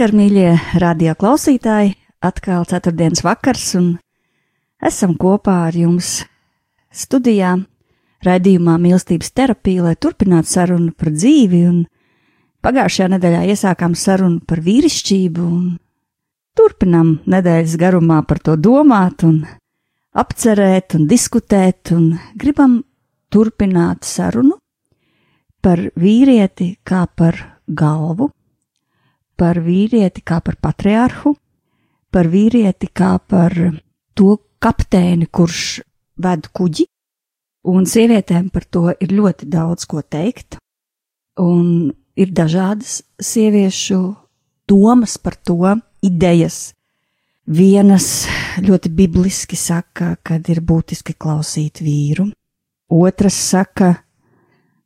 Labvakar, mīļie radio klausītāji! Atkal ceturtdienas vakars, un esam kopā ar jums studijā, raidījumā mīlestības terapija, lai turpinātu sarunu par dzīvi. Pagājušajā nedēļā iesākām sarunu par vīrišķību, un turpinām nedēļas garumā par to domāt, un apcerēt un diskutēt, un gribam turpināt sarunu par vīrieti kā par galvu par vīrieti kā par patriārhu, par vīrieti kā par to kapteini, kurš ved kuģi, un sievietēm par to ir ļoti daudz ko teikt, un ir dažādas sieviešu domas par to, idejas. Vienas ļoti bibliski saka, kad ir būtiski klausīt vīru, otras saka,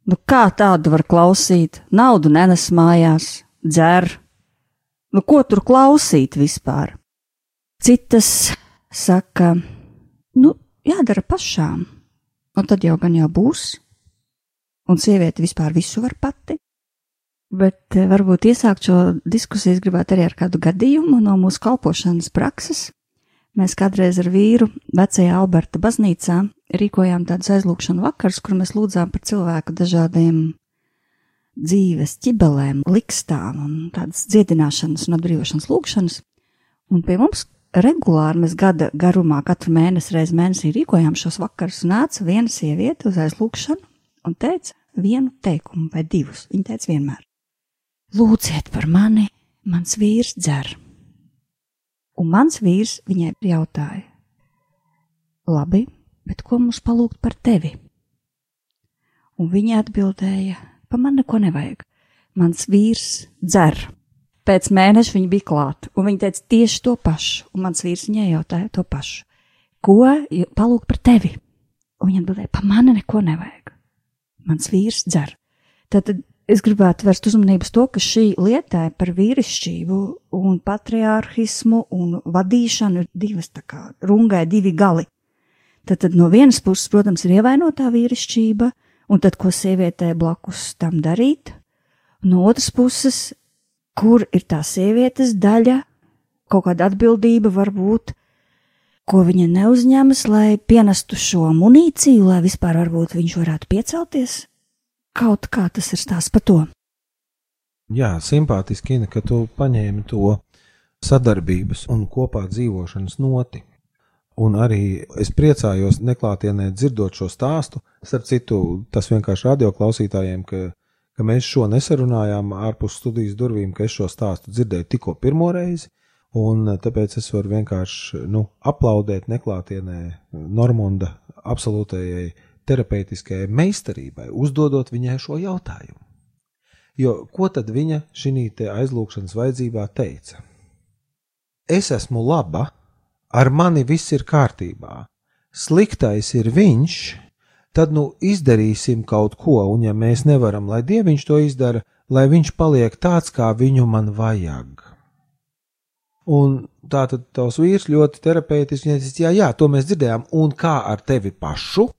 nu kā tādu var klausīt, naudu nenes mājās, dzer, Nu, ko tur klausīt vispār? Citas saka, nu, jādara pašām, un tad jau gan jau būs, un sieviete vispār visu var pati. Bet eh, varbūt iesākt šo diskusiju gribētu arī ar kādu gadījumu no mūsu kalpošanas prakses. Mēs kādreiz ar vīru vecajā Alberta baznīcā rīkojām tādus aizlūgšanu vakars, kur mēs lūdzām par cilvēku dažādiem dzīves ķibelēm, likstām un tādas dziedināšanas un atbrīvošanas lūgšanas. Un pie mums regulāri mēs gada garumā katru mēnesi reiz mēnesī rīkojām šos vakarus, un nāca viena sieviete uz aizlūgšanu un teica vienu teikumu vai divus. Viņa teica vienmēr: Lūdziet par mani, mans vīrs dzer. Un mans vīrs viņai jautāja: Labi, bet ko mums palūgt par tevi? Un viņa atbildēja: pa man neko nevajag. Mans vīrs dzer. Pēc mēneša viņa bija klāta, un viņa teica tieši to pašu, un mans vīrs viņai jautāja to pašu. Ko palūk par tevi? Un viņa atbildēja, pa mani neko nevajag. Mans vīrs dzer. Tad es gribētu vērst uzmanību uz to, ka šī lietā par vīrišķību un patriārhismu un vadīšanu ir divas tā kā rungai, divi gali. Tad, tad no vienas puses, protams, ir ievainotā vīrišķība, un tad ko sievietē blakus tam darīt? No otras puses, kur ir tā sievietes daļa, kaut kāda atbildība varbūt, ko viņa neuzņemas, lai pienestu šo munīciju, lai vispār varbūt viņš varētu piecelties? Kaut kā tas ir stāsts par to. Jā, simpātiski, Ina, ka tu paņēmi to sadarbības un kopā dzīvošanas noti. Un arī es priecājos, neklātienē dzirdot šo stāstu. Starp citu, tas vienkārši radio klausītājiem, ka, ka mēs šo nesarunājām ārpus studijas durvīm, ka es šo stāstu dzirdēju tikko pirmo reizi. Un tāpēc es varu vienkārši nu, aplaudēt neklātienē Normunda absolūtajai terapeitiskajai meistarībai, uzdodot viņai šo jautājumu. Jo ko tad viņa šī aizlūgšanas vajadzībā teica? Es esmu laba, ar mani viss ir kārtībā, sliktais ir viņš, tad nu izdarīsim kaut ko, un ja mēs nevaram, lai dieviņš to izdara, lai viņš paliek tāds, kā viņu man vajag. Un tā tad tavs vīrs ļoti terapeitiski teica, jā, jā, to mēs dzirdējām, un kā ar tevi pašu?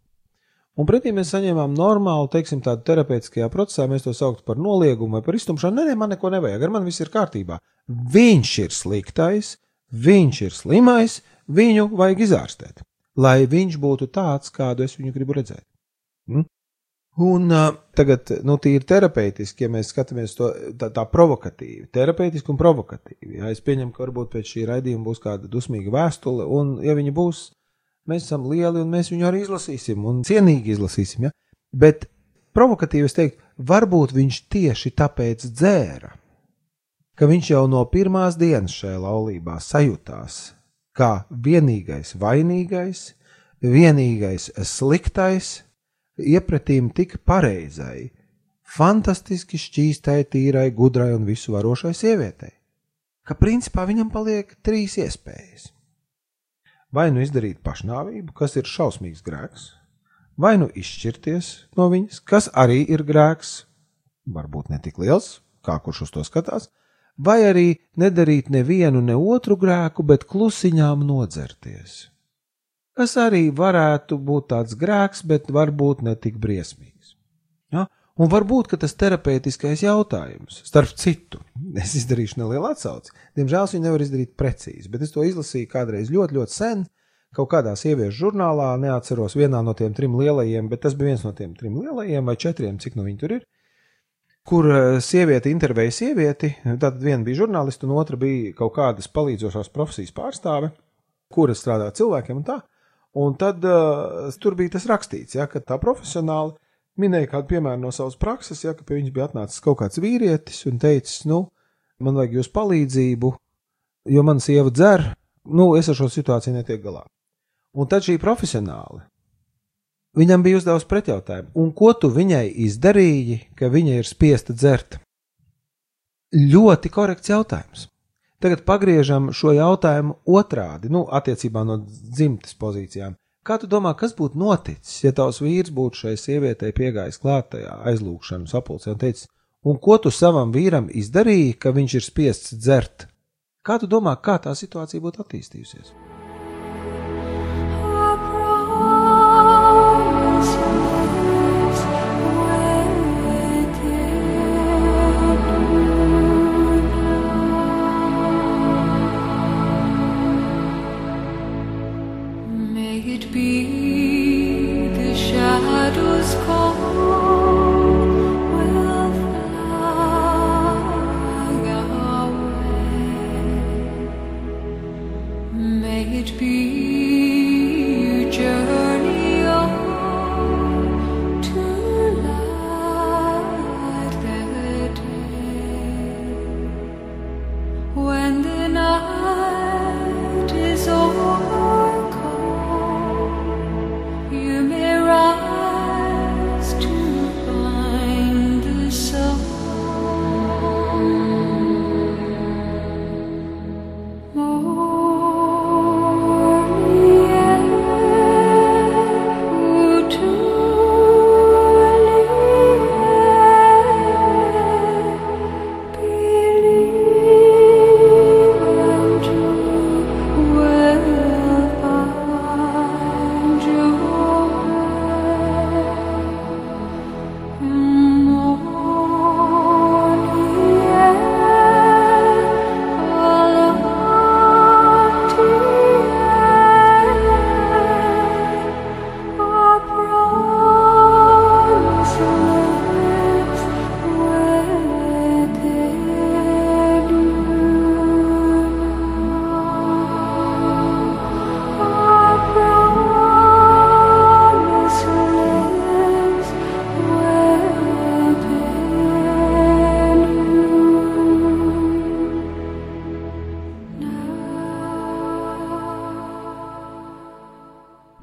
Un pretī mēs saņēmām normālu, teiksim, tādu terapeitiskajā procesā, mēs to sauktu par noliegumu vai par iztumšanu. Nē, nē, man neko nevajag, ar mani viss ir kārtībā. Viņš ir sliktais, viņš ir slimais, viņu vajag izārstēt, lai viņš būtu tāds, kādu es viņu gribu redzēt. Hm? Un uh, tagad, nu, tīri terapeitiski, ja mēs skatāmies to tā, tā provokatīvi, terapeitiski un provokatīvi. Jā, es pieņemu, ka varbūt pēc šī raidījuma būs kāda dusmīga vēstule, un, ja viņa būs, mēs esam lieli un mēs viņu arī izlasīsim un cienīgi izlasīsim. Ja? Bet provokatīvi es teiktu, varbūt viņš tieši tāpēc dzēra, ka viņš jau no pirmās dienas šajā laulībā sajūtās kā vienīgais vainīgais, vienīgais sliktais iepratīm tik pareizai, fantastiski šķīstai, tīrai, gudrai un visu varošai sievietei, ka principā viņam paliek trīs iespējas. Vai nu izdarīt pašnāvību, kas ir šausmīgs grēks, vai nu izšķirties no viņas, kas arī ir grēks, varbūt ne tik liels, kā kurš uz to skatās, vai arī nedarīt nevienu ne otru grēku, bet klusiņām nodzerties kas arī varētu būt tāds grēks, bet varbūt ne tik briesmīgs. Ja? Un varbūt tas terapeitiskais jautājums, starp citu, es izdarīšu nelielu atsauci. Diemžēl viņi nevar izdarīt precīzi, bet es to izlasīju kādreiz ļoti, ļoti sen. Kaut kādā sieviešu žurnālā, neatceros vienā no tiem trim lielajiem, bet tas bija viens no tiem trim lielajiem vai četriem, cik no nu viņi tur ir. Kur eh, sieviete intervēja sievieti, tad viena bija žurnāliste, un otra bija kaut kādas palīdzošās profesijas pārstāve, kura strādā cilvēkiem un tā. Un tad uh, tur bija tas rakstīts, ja, ka tā profesionāli minēja kādu piemēru no savas prakses, ja, ka pie viņas bija atnācis kaut kāds vīrietis un teicis, nu, man vajag jūsu palīdzību, jo man sieva dzer, nu, es ar šo situāciju netiek galā. Un tad šī profesionāli viņam bija uzdevusi pretjautājumu, un ko tu viņai izdarīji, ka viņa ir spiesta dzert? Ļoti korekts jautājums. Tagad pagriežam šo jautājumu otrādi, nu, attiecībā no dzimtes pozīcijām. Kā tu domā, kas būtu noticis, ja tavs vīrs būtu šai sievietei piegājis klātajā aizlūgšanu sapulcē un teicis, un ko tu savam vīram izdarīji, ka viņš ir spiests dzert? Kā tu domā, kā tā situācija būtu attīstījusies?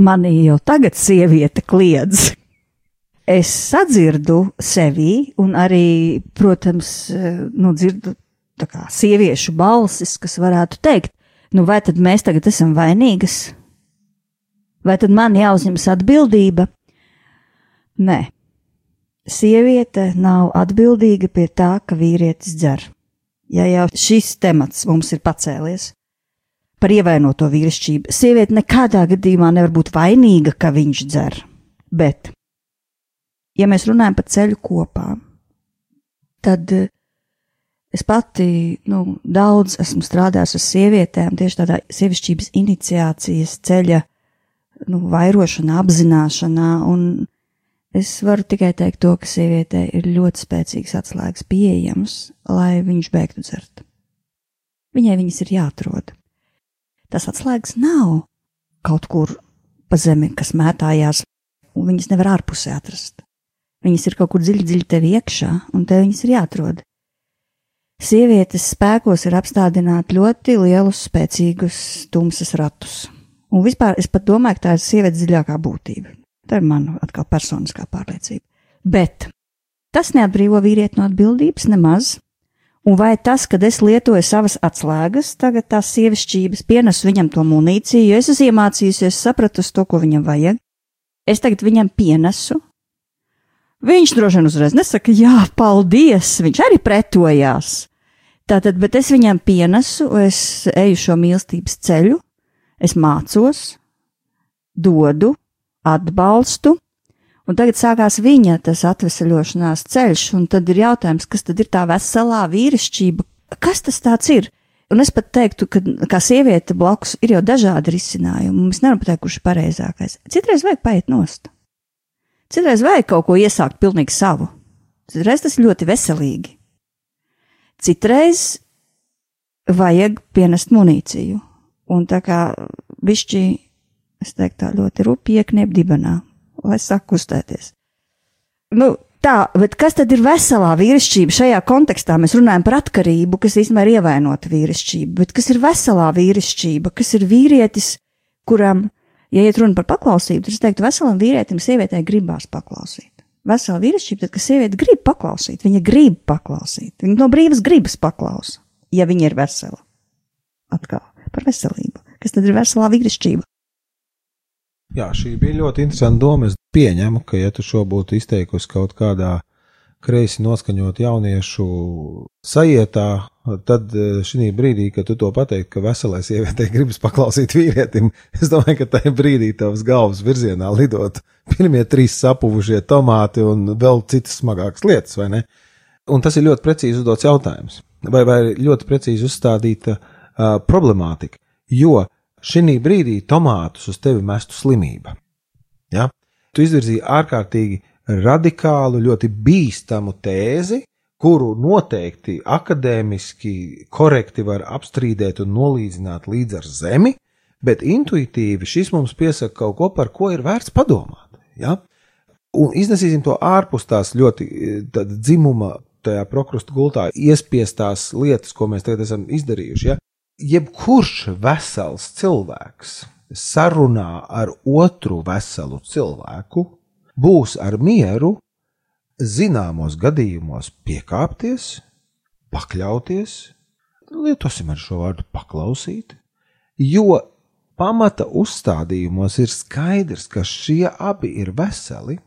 Mani jau tagad sieviete kliedz. Es sadzirdu sevi, un arī, protams, nu, dzirdu kā sieviešu balsis, kas varētu teikt, nu, vai tad mēs tagad esam vainīgas? Vai tad man jāuzņemas atbildība? Nē, sieviete nav atbildīga pie tā, ka vīrietis dzer. Ja jau šis temats mums ir pacēlies, par ievainoto vīrišķību. Sieviete nekādā gadījumā nevar būt vainīga, ka viņš dzer. Bet, ja mēs runājam par ceļu kopā, tad eh, es pati nu, daudz esmu strādājis ar sievietēm tieši tādā sievišķības iniciācijas ceļa nu, vairošanā, apzināšanā, es varu tikai teikt to, ka sievietei ir ļoti spēcīgs atslēgas pieejams, lai viņš beigtu dzert. Viņai viņas ir jāatrod. Tas atslēgas nav kaut kur pa zemi, kas mētājās, un viņas nevar ārpusē atrast. Viņas ir kaut kur dziļi, dziļi tev iekšā, un tev viņas ir jāatrod. Sievietes spēkos ir apstādināt ļoti lielus, spēcīgus, tumsas ratus. Un vispār es pat domāju, ka tā ir sievietes dziļākā būtība. Tā ir mana atkal personiskā pārliecība. Bet tas neatbrīvo vīrieti no atbildības nemaz. Un vai tas, kad es lietoju savas atslēgas, tagad tās sievišķības pienesu viņam to munīciju, jo es esmu iemācījusies, sapratu to, ko viņam vajag, es tagad viņam pienesu. Viņš droši vien uzreiz nesaka, jā, paldies, viņš arī pretojās. Tātad, bet es viņam pienesu, es eju šo mīlestības ceļu, es mācos, dodu, atbalstu, un tagad sākās viņa tas atvesaļošanās ceļš, un tad ir jautājums, kas tad ir tā veselā vīrišķība, kas tas tāds ir? Un es pat teiktu, ka kā sieviete blakus ir jau dažādi risinājumi, mēs nevaram pateikt, kurš ir pareizākais. Citreiz vajag paiet nost. Citreiz vajag kaut ko iesākt pilnīgi savu. Citreiz tas ir ļoti veselīgi. Citreiz vajag pienest munīciju. Un tā kā višķi es teiktu, tā ļoti rupi iekniep dibenā, lai sāk kustēties. Nu, tā, bet kas tad ir veselā vīrišķība šajā kontekstā? Mēs runājam par atkarību, kas īstenībā ir ievainota vīrišķība, bet kas ir veselā vīrišķība, kas ir vīrietis, kuram, ja iet runa par paklausību, tad es teiktu, veselam vīrietim sievietē gribās paklausīt. Vesela vīrišķība, tad, kad sieviete grib paklausīt, viņa grib paklausīt, viņa no brīvas gribas paklausa, ja viņa ir vesela. Atkal par veselību. Kas tad ir veselā vīrišķība? Jā, šī bija ļoti interesanta doma. Es pieņemu, ka, ja tu šo būtu izteikusi kaut kādā kreisi noskaņot jauniešu sajietā, tad e, šī brīdī, kad tu to pateikti, ka veselai sievietei gribas paklausīt vīrietim, es domāju, ka tajā brīdī tavs galvas virzienā lidot pirmie trīs sapuvušie tomāti un vēl citas smagākas lietas, vai ne? Un tas ir ļoti precīzi uzdots jautājums, vai, vai ļoti precīzi uzstādīta uh, problemātika, jo šī brīdī tomātus uz tevi mestu slimība. Ja? Tu izvirzīji ārkārtīgi radikālu, ļoti bīstamu tēzi, kuru noteikti akadēmiski korekti var apstrīdēt un nolīdzināt līdz ar zemi, bet intuitīvi šis mums piesaka kaut ko, par ko ir vērts padomāt. Ja? Un iznesīsim to ārpus tās ļoti dzimuma, tajā prokrusta gultā iespiestās lietas, ko mēs tagad esam izdarījuši. Ja? Jebkurš vesels cilvēks sarunā ar otru veselu cilvēku būs ar mieru zināmos gadījumos piekāpties, pakļauties, lietosim ar šo vārdu paklausīt, jo pamata uzstādījumos ir skaidrs, ka šie abi ir veseli.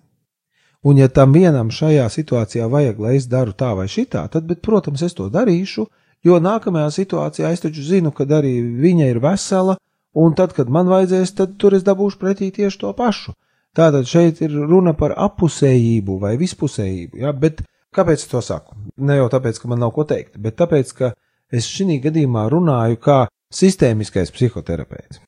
Un, ja tam vienam šajā situācijā vajag, lai es daru tā vai šitā, tad, bet, protams, es to darīšu, jo nākamajā situācijā es taču zinu, ka arī viņa ir vesela, un tad, kad man vajadzēs, tad tur es dabūšu pretī tieši to pašu. Tātad šeit ir runa par apusējību vai vispusējību, ja? bet kāpēc es to saku? Ne jau tāpēc, ka man nav ko teikt, bet tāpēc, ka es šī gadījumā runāju kā sistēmiskais psihoterapeits.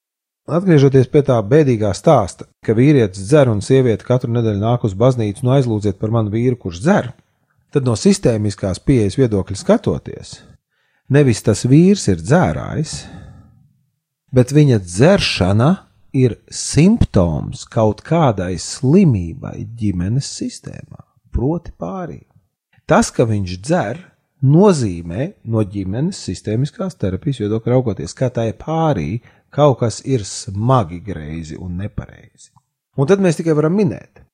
Atgriežoties pie tā bēdīgā stāsta, ka vīrietis dzer un sieviete katru nedēļu nāk uz baznīcu, nu aizlūdziet par manu vīru, kurš dzer, tad no sistēmiskās pieejas viedokļa skatoties, Nevis tas vīrs ir dzērājs, bet viņa dzeršana ir simptoms kaut kādai slimībai ģimenes sistēmā, proti pārī. Tas, ka viņš dzer, nozīmē no ģimenes sistēmiskās terapijas viedokļa raugoties, ka tai pārī kaut kas ir smagi greizi un nepareizi. Un tad mēs tikai varam minēt,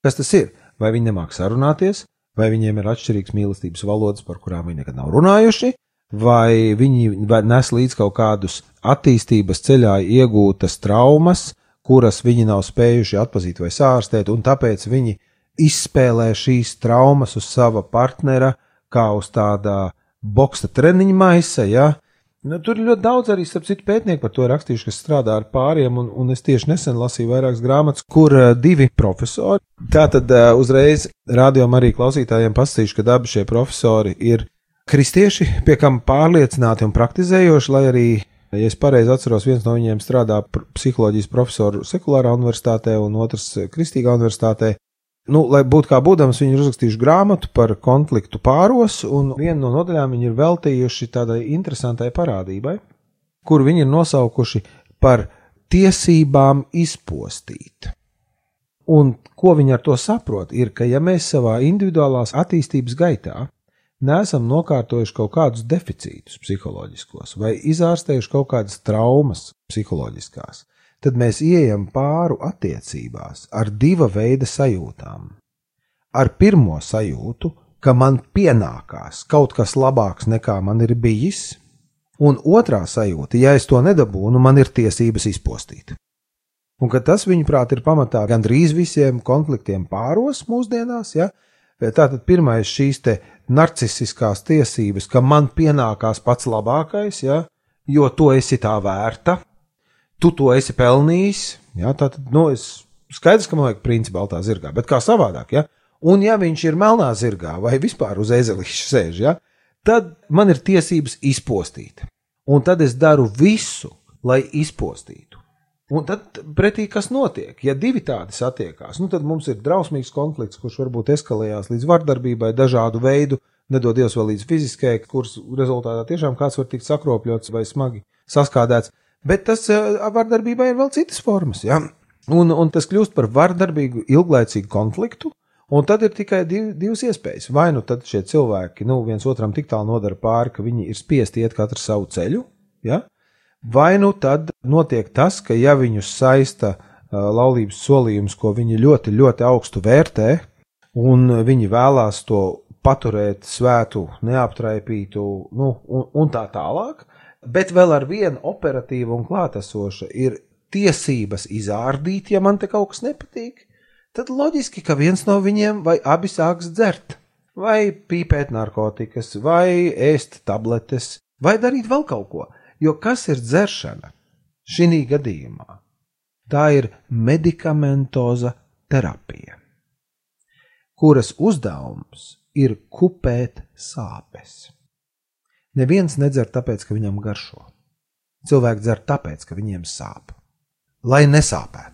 kas tas ir. Vai viņi nemāks sarunāties, vai viņiem ir atšķirīgs mīlestības valodas, par kurām viņi nekad nav runājuši, vai viņi nes līdz kaut kādus attīstības ceļā iegūtas traumas, kuras viņi nav spējuši atpazīt vai sārstēt, un tāpēc viņi izspēlē šīs traumas uz sava partnera, kā uz tāda boksta treniņa maisa. Ja? Nu, tur ir ļoti daudz arī citu pētnieku par to rakstījuši, kas strādā ar pāriem, un, un es tieši nesen lasīju vairākas grāmatas, kur uh, divi profesori. Tātad uh, uzreiz rādījumam arī klausītājiem pastīšu, ka abi šie profesori ir kristieši, pie kam pārliecināti un praktizējoši, lai arī, ja es pareizi atceros, viens no viņiem strādā psiholoģijas profesoru sekulārā universitātē un otrs kristīgā universitātē. Nu, lai būtu kā būdams, viņi ir uzrakstījuši grāmatu par konfliktu pāros, un vienu no nodaļām viņi ir veltījuši tādai interesantai parādībai, kur viņi ir nosaukuši par tiesībām izpostīt. Un ko viņi ar to saprot, ir, ka ja mēs savā individuālās attīstības gaitā neesam nokārtojuši kaut kādus deficītus psiholoģiskos vai izārstējuši kaut kādas traumas psiholoģiskās, tad mēs ieejam pāru attiecībās ar diva veida sajūtām. Ar pirmo sajūtu, ka man pienākās kaut kas labāks nekā man ir bijis, un otrā sajūta, ja es to nedabūnu, man ir tiesības izpostīt. Un tas, viņuprāt, ir pamatā gandrīz visiem konfliktiem pāros mūsdienās, ja? Tātad pirmais šīs te narcisiskās tiesības, ka man pienākās pats labākais, ja? jo to esi tā vērta, tu to esi pelnījis. Ja? Tātad, nu, es skaidrs, ka man vajag principā baltā zirgā, bet kā savādāk, ja? Un ja viņš ir melnā zirgā vai vispār uz ezelīša sēž, ja? tad man ir tiesības izpostīt. Un tad es daru visu, lai izpostītu. Un tad pretī kas notiek? Ja divi tādi satiekās, nu tad mums ir drausmīgs konflikts, kurš varbūt eskalējās līdz vardarbībai, dažādu veidu, nedod Dievs vēl līdz fiziskajai, kuras rezultātā tiešām kāds var tikt sakropļots vai smagi saskādēts. Bet tas vardarbībai ir vēl citas formas, ja? un, un tas kļūst par vardarbīgu, ilglaicīgu konfliktu. Un tad ir tikai div, divas iespējas. Vai nu tad šie cilvēki nu, viens otram tik tālu nodara pāri, ka viņi ir spiesti iet katru savu ceļu, ja? Vai nu tad notiek tas, ka ja viņus saista laulības solījums, ko viņi ļoti, ļoti augstu vērtē, un viņi vēlās to paturēt svētu, neaptraipītu, nu, un, un tā tālāk, bet vēl ar vienu operatīvu un klātesošu ir tiesības izārdīt, ja man te kaut kas nepatīk tad loģiski, ka viens no viņiem vai abi sāks dzert, vai pīpēt narkotikas, vai ēst tabletes, vai darīt vēl kaut ko. Jo kas ir dzeršana? Šī gadījumā tā ir medikamentoza terapija, kuras uzdevums ir kupēt sāpes. Neviens nedzer tāpēc, ka viņam garšo. Cilvēki dzer tāpēc, ka viņiem sāp, lai nesāpētu.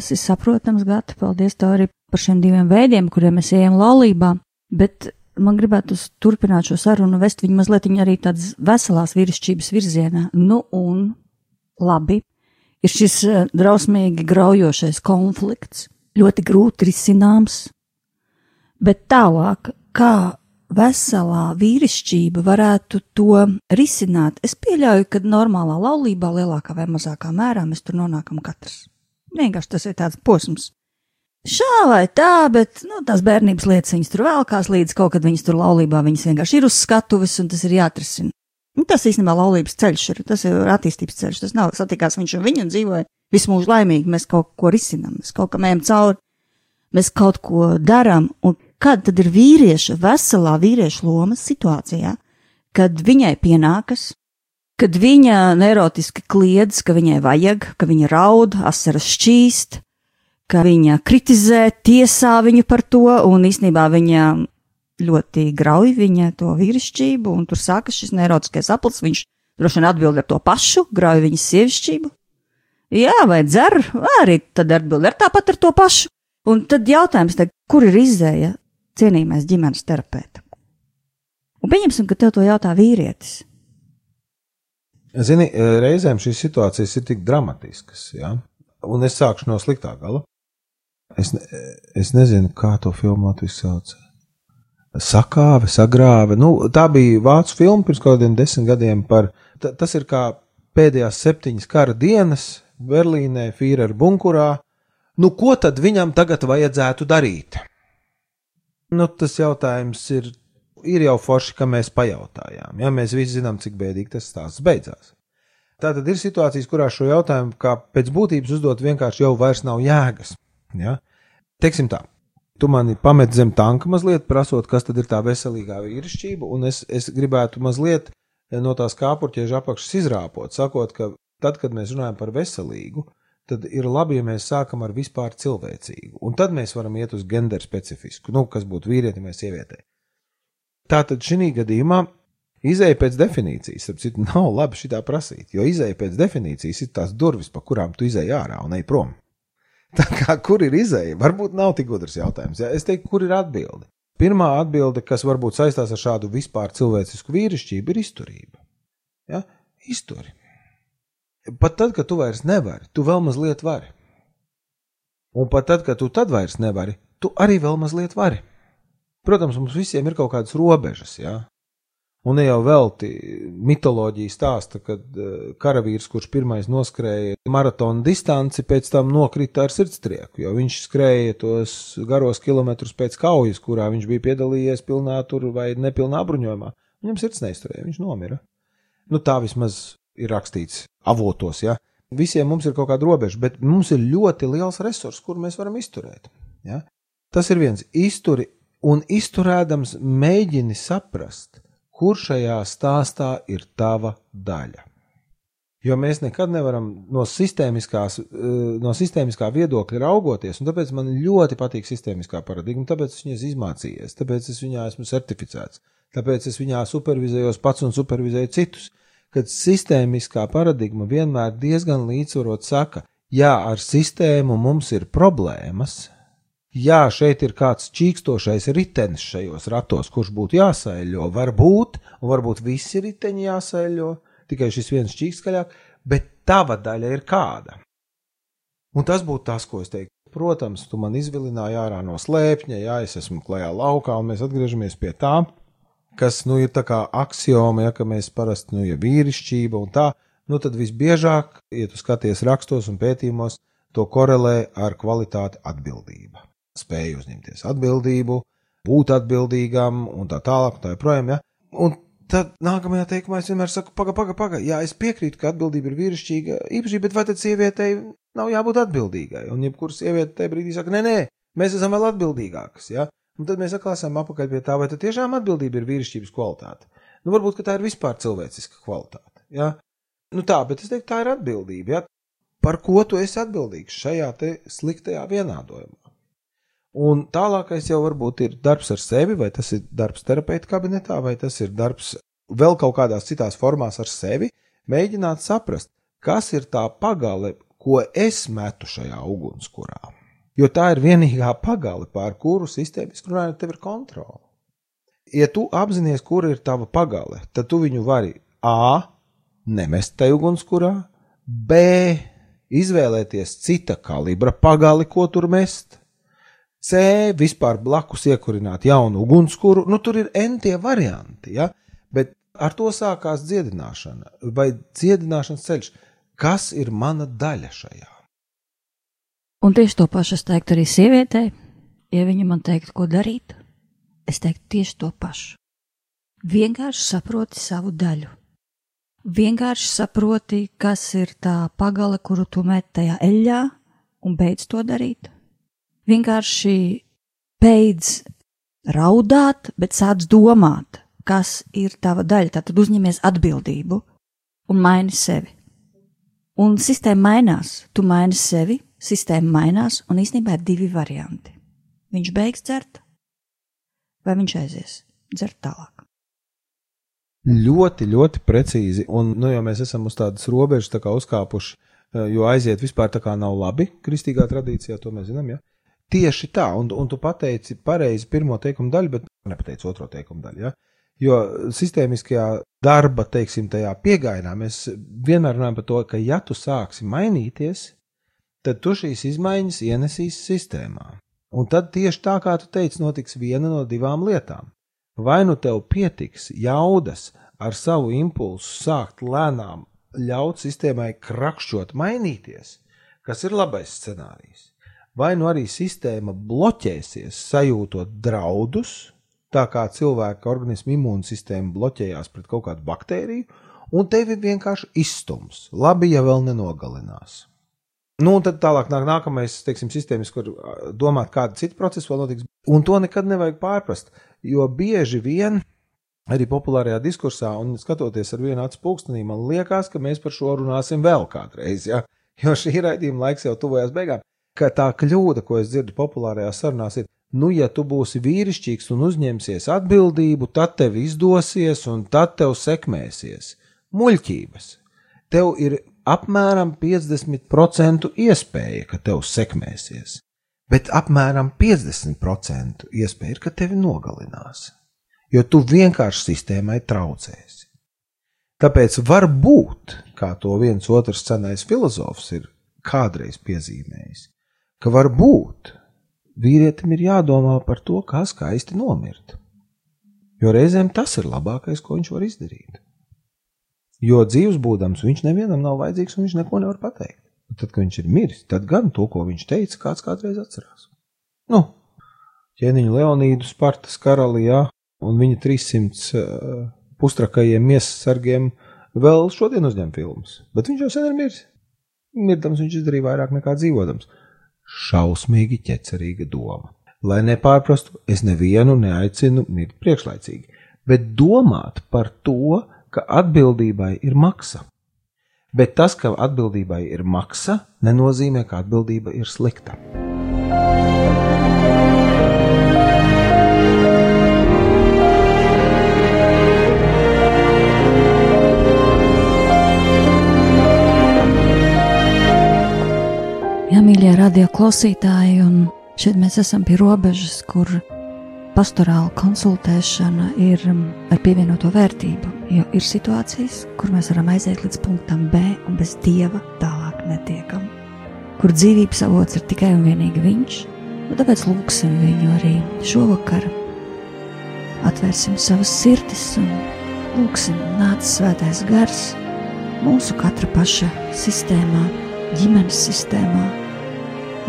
Tas ir saprotams, Gata, paldies tev arī par šiem diviem veidiem, kuriem mēs ejam laulībā, bet man gribētu turpināt šo sarunu, vest viņu mazliet arī tādas veselās vīrišķības virzienā. Nu, un labi, ir šis eh, drausmīgi graujošais konflikts, ļoti grūti risināms, bet tālāk, kā veselā vīrišķība varētu to risināt. Es pieļauju, ka normālā laulībā lielākā vai mazākā mērā mēs tur nonākam katrs. Vienkārši tas ir tāds posms. Šā vai tā, bet nu, tās bērnības lietas viņas tur vēlkās līdz kaut kad viņas tur laulībā. Viņas vienkārši ir uz skatuves un tas ir jāatrisina. Nu, tas īstenībā laulības ceļš ir, tas ir attīstības ceļš. Tas nav satikās viņš un viņa un dzīvoja visu mūžu laimīgi. Mēs kaut ko risinām, mēs kaut kam ejam cauri, mēs kaut ko darām. Un kad tad ir vīrieša, veselā vīrieša loma situācijā, kad viņai pienākas, kad viņa neirotiski kliedz, ka viņai vajag, ka viņa raud, asaras šķīst, ka viņa kritizē, tiesā viņu par to, un īstenībā viņa ļoti grauj viņa to vīrišķību, un tur sākas šis neirotiskais aplis, viņš droši vien atbild ar to pašu, grauj viņas sievišķību. Jā, vai dzer, arī tad atbild ar tāpat ar to pašu. Un tad jautājums, tad, kur ir izēja cienījamais ģimenes terapeita? Un pieņemsim, ka tev to jautā vīrietis. Zini, reizēm šīs situācijas ir tik dramatiskas, ja? un es sākšu no sliktā gala. Es, ne, es nezinu, kā to filmu Latvijas sauc. Sakāve, sagrāve. Nu, tā bija vācu filma pirms kaut kādiem desmit gadiem par. Tas ir kā pēdējās septiņas kara dienas Berlīnē, Führer bunkurā. Nu, ko tad viņam tagad vajadzētu darīt? Nu, tas jautājums ir, ir jau forši, ka mēs pajautājām. Ja? Mēs visi zinām, cik bēdīgi tas stāsts beidzās. Tā tad ir situācijas, kurās šo jautājumu, pēc būtības uzdot, vienkārši jau vairs nav jēgas. Ja? Teiksim tā, tu mani pamet zem tanka mazliet, prasot, kas tad ir tā veselīgā vīrišķība, un es, es gribētu mazliet no tās kāpurķieža apakšas izrāpot, sakot, ka tad, kad mēs runājam par veselīgu, tad ir labi, ja mēs sākam ar vispār cilvēcīgu, un tad mēs varam iet uz gender specifisku, nu, kas būtu vīrietim vai sievietei. Tātad šī gadījumā izēja pēc definīcijas, ap citu, nav labi šitā prasīt, jo izēja pēc definīcijas ir tās durvis, pa kurām tu izēji ārā un ej prom. Tā kā kur ir izēja? Varbūt nav tik gudrs jautājums. Ja? Es teiktu, kur ir atbilde? Pirmā atbilde, kas varbūt saistās ar šādu vispār cilvēcisku vīrišķību, ir izturība. Ja? Izturi. Pat tad, kad tu vairs nevari, tu vēl mazliet vari. Un pat tad, kad tu tad vairs nevari, tu arī vēl mazliet vari. Protams, mums visiem ir kaut kādas robežas, ja? Un ne jau velti mitoloģija stāsta, kad eh, karavīrs, kurš pirmais noskrēja maratona distanci, pēc tam nokrita ar sirdstrieku, jo viņš skrēja tos garos kilometrus pēc kaujas, kurā viņš bija piedalījies pilnā tur vai nepilnā bruņojumā. Viņam sirds neizturēja, viņš nomira. Nu, tā vismaz ir rakstīts avotos, ja. Visiem mums ir kaut kāda robeža, bet mums ir ļoti liels resurs, kur mēs varam izturēt. Ja? Tas ir viens izturi, un izturēdams mēģini saprast, kur šajā stāstā ir tava daļa. Jo mēs nekad nevaram no, eh, no sistēmiskā viedokļa raugoties, un tāpēc man ļoti patīk sistēmiskā paradigma, tāpēc es viņas izmācījies, tāpēc es viņā esmu certificēts, tāpēc es viņā supervizējos pats un supervizēju citus. Kad sistēmiskā paradigma vienmēr diezgan līdzsvarot saka, jā, ar sistēmu mums ir problēmas, Jā, šeit ir kāds čīkstošais ritenis šajos ratos, kurš būtu jāsaiļo. Varbūt, un varbūt visi riteņi jāsaiļo, tikai šis viens čīks skaļāk, bet tava daļa ir kāda. Un tas būtu tas, ko es teiktu. Protams, tu man izvilināji ārā no slēpņa, jā, es esmu klajā laukā, un mēs atgriežamies pie tā, kas, nu, ir tā kā axioma, ja, ka mēs parasti, nu, ja vīrišķība un tā, nu, tad visbiežāk, ja tu skaties rakstos un pētījumos, to korelē ar kvalitāti atbildība spēju uzņemties atbildību, būt atbildīgam un tā tālāk, un tā joprojām. Ja? Un tad nākamajā teikumā es vienmēr saku, pagaidi, pagaidi, pagaidi. Jā, es piekrītu, ka atbildība ir vīrišķīga īpašība, bet vai tad sievietei nav jābūt atbildīgai? Un jebkurā sieviete tajā brīdī saka, nē, nē, mēs esam vēl atbildīgākas. Ja? Un tad mēs atkal esam apakaļ pie tā, vai tiešām atbildība ir vīrišķības kvalitāte. Nu, varbūt tā ir vispār cilvēciska kvalitāte. Ja? Nu, tā, bet es teiktu, tā ir atbildība. Ja? Par ko tu esi atbildīgs šajā sliktajā vienādojumā? Un tālākais jau varbūt ir darbs ar sevi, vai tas ir darbs terapeita kabinetā, vai tas ir darbs vēl kaut kādās citās formās ar sevi. Mēģināt saprast, kas ir tā pagale, ko es metu šajā ugunskurā. Jo tā ir vienīgā pagale, pār kuru sistēmiski runājot, tev ir kontrole. Ja tu apzinājies, kur ir tava pagale, tad tu viņu vari A. nemest tajā ugunskurā, B. izvēlēties cita kalibra pagali, ko tur mest, C vispār blakus iekurināt jaunu ugunskura, nu tur ir N tie varianti, ja? bet ar to sākās dziedināšana vai dziedināšanas ceļš. Kas ir mana daļa šajā? Un tieši to pašu es teiktu arī sievietei, ja viņa man teiktu, ko darīt, es teiktu tieši to pašu. Vienkārši saproti savu daļu. Vienkārši saproti, kas ir tā pagale, kuru tu met tajā eļļā, un beidz to darīt. Vienkārši beidz raudāt, bet sāc domāt, kas ir tava daļa. Tad uzņemies atbildību un maini sevi. Un sistēma mainās. Tu maini sevi, sistēma mainās, un īstenībā ir divi varianti. Viņš beigs dzert, vai viņš aizies dzert tālāk. Ļoti, ļoti precīzi. Un, nu, jau mēs esam uz tādas robežas tā uzkāpuši, eh, jo aiziet vispār tā kā nav labi kristīgā tradīcijā, to mēs zinām. Ja? Tieši tā, un, un tu pateici pareizi pirmo teikumu daļu, bet nepateici otro teikumu daļu. Ja? Jo sistēmiskajā darba, teiksim, tajā pieejā mēs vienmēr runājam par to, ka, ja tu sāksi mainīties, tad tu šīs izmaiņas ienesīsi sistēmā. Un tad tieši tā, kā tu teici, notiks viena no divām lietām. Vai nu tev pietiks jaudas ar savu impulsu sākt lēnām ļaut sistēmai krakšķot, mainīties, kas ir labais scenārijs, vai nu arī sistēma bloķēsies, sajūtot draudus, tā kā cilvēka organisma imūnsistēma bloķējās pret kaut kādu baktēriju, un tevi vienkārši izstums. Labi, ja vēl nenogalinās. Nu, un tad tālāk nāk nākamais, teiksim, sistēmas, kur domāt, kāda cita procesa vēl notiks. Un to nekad nevajag pārprast, jo bieži vien arī populārajā diskursā, un skatoties ar vienu acu pulkstenī, man liekas, ka mēs par šo runāsim vēl kādreiz, ja? jo šī raidījuma laiks jau tuvojas beigām. Ka tā kļūda, ko es dzirdu populārajā sarunās, ir, nu, ja tu būsi vīrišķīgs un uzņemsies atbildību, tad tev izdosies un tad tev sekmēsies. Muļķības. Tev ir apmēram 50% iespēja, ka tev sekmēsies, bet apmēram 50% iespēja ir, ka tevi nogalinās, jo tu vienkārši sistēmai traucēsi. Tāpēc var būt, kā to viens otrs cenais filozofs ir kādreiz piezīmējis, ka var būt vīrietim ir jādomā par to, kā skaisti nomirt. Jo reizēm tas ir labākais, ko viņš var izdarīt. Jo dzīves būdams, viņš nevienam nav vajadzīgs un viņš neko nevar pateikt. Un tad, kad viņš ir miris, tad gan to, ko viņš teica, kāds kādreiz atcerās. Nu, ķēniņa Leonīdu Spartas karali, jā, un viņa 300 uh, pustrakajiem miesasargiem vēl šodien uzņem filmas, bet viņš jau sen ir miris. Mirdams viņš izdarīja vairāk nekā dzīvodams. Šausmīgi ķecerīga doma. Lai nepārprastu, es nevienu neaicinu mirt priekšlaicīgi, bet domāt par to, ka atbildībai ir maksa. Bet tas, ka atbildībai ir maksa, nenozīmē, ka atbildība ir slikta. Jā, mīļie radio klausītāji, un šeit mēs esam pie robežas, kur pastorāla konsultēšana ir um, ar pievienoto vērtību, jo ir situācijas, kur mēs varam aiziet līdz punktam B un bez dieva tālāk netiekam, kur dzīvības avots ir tikai un vienīgi viņš, un tāpēc lūgsim viņu arī šovakar. Atvērsim savas sirdis un lūgsim nāc svētais gars mūsu katra paša sistēmā, ģimenes sistēmā,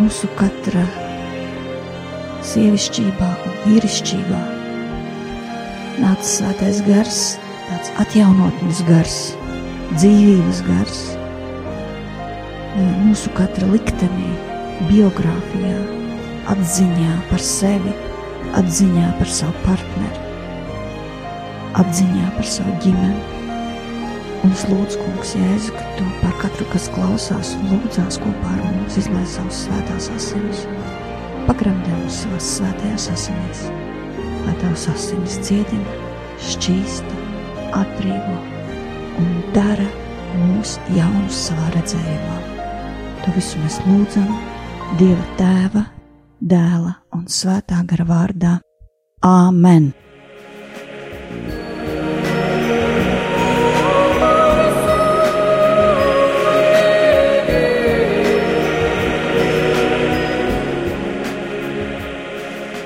mūsu katra sievišķībā un vīrišķībā. Nāca svētais gars, tāds atjaunotnes gars, dzīvības gars. Mūsu katra liktenī, biogrāfijā, atziņā par sevi, atziņā par savu partneri, atziņā par savu ģimeni. Un es lūdzu, Kungs, Jēzu, ka tu par katru, kas klausās un lūdzās kopā ar mums, izlaiž savus svētās asinis pagrabdē mums savās svētajās asinīs, lai tavs asinis dziedina, šķīsta, atbrīvo un dara mūs jaunus savā redzējumā. To visu mēs lūdzam Dieva Tēva, Dēla un Svētā gara vārdā. Āmen!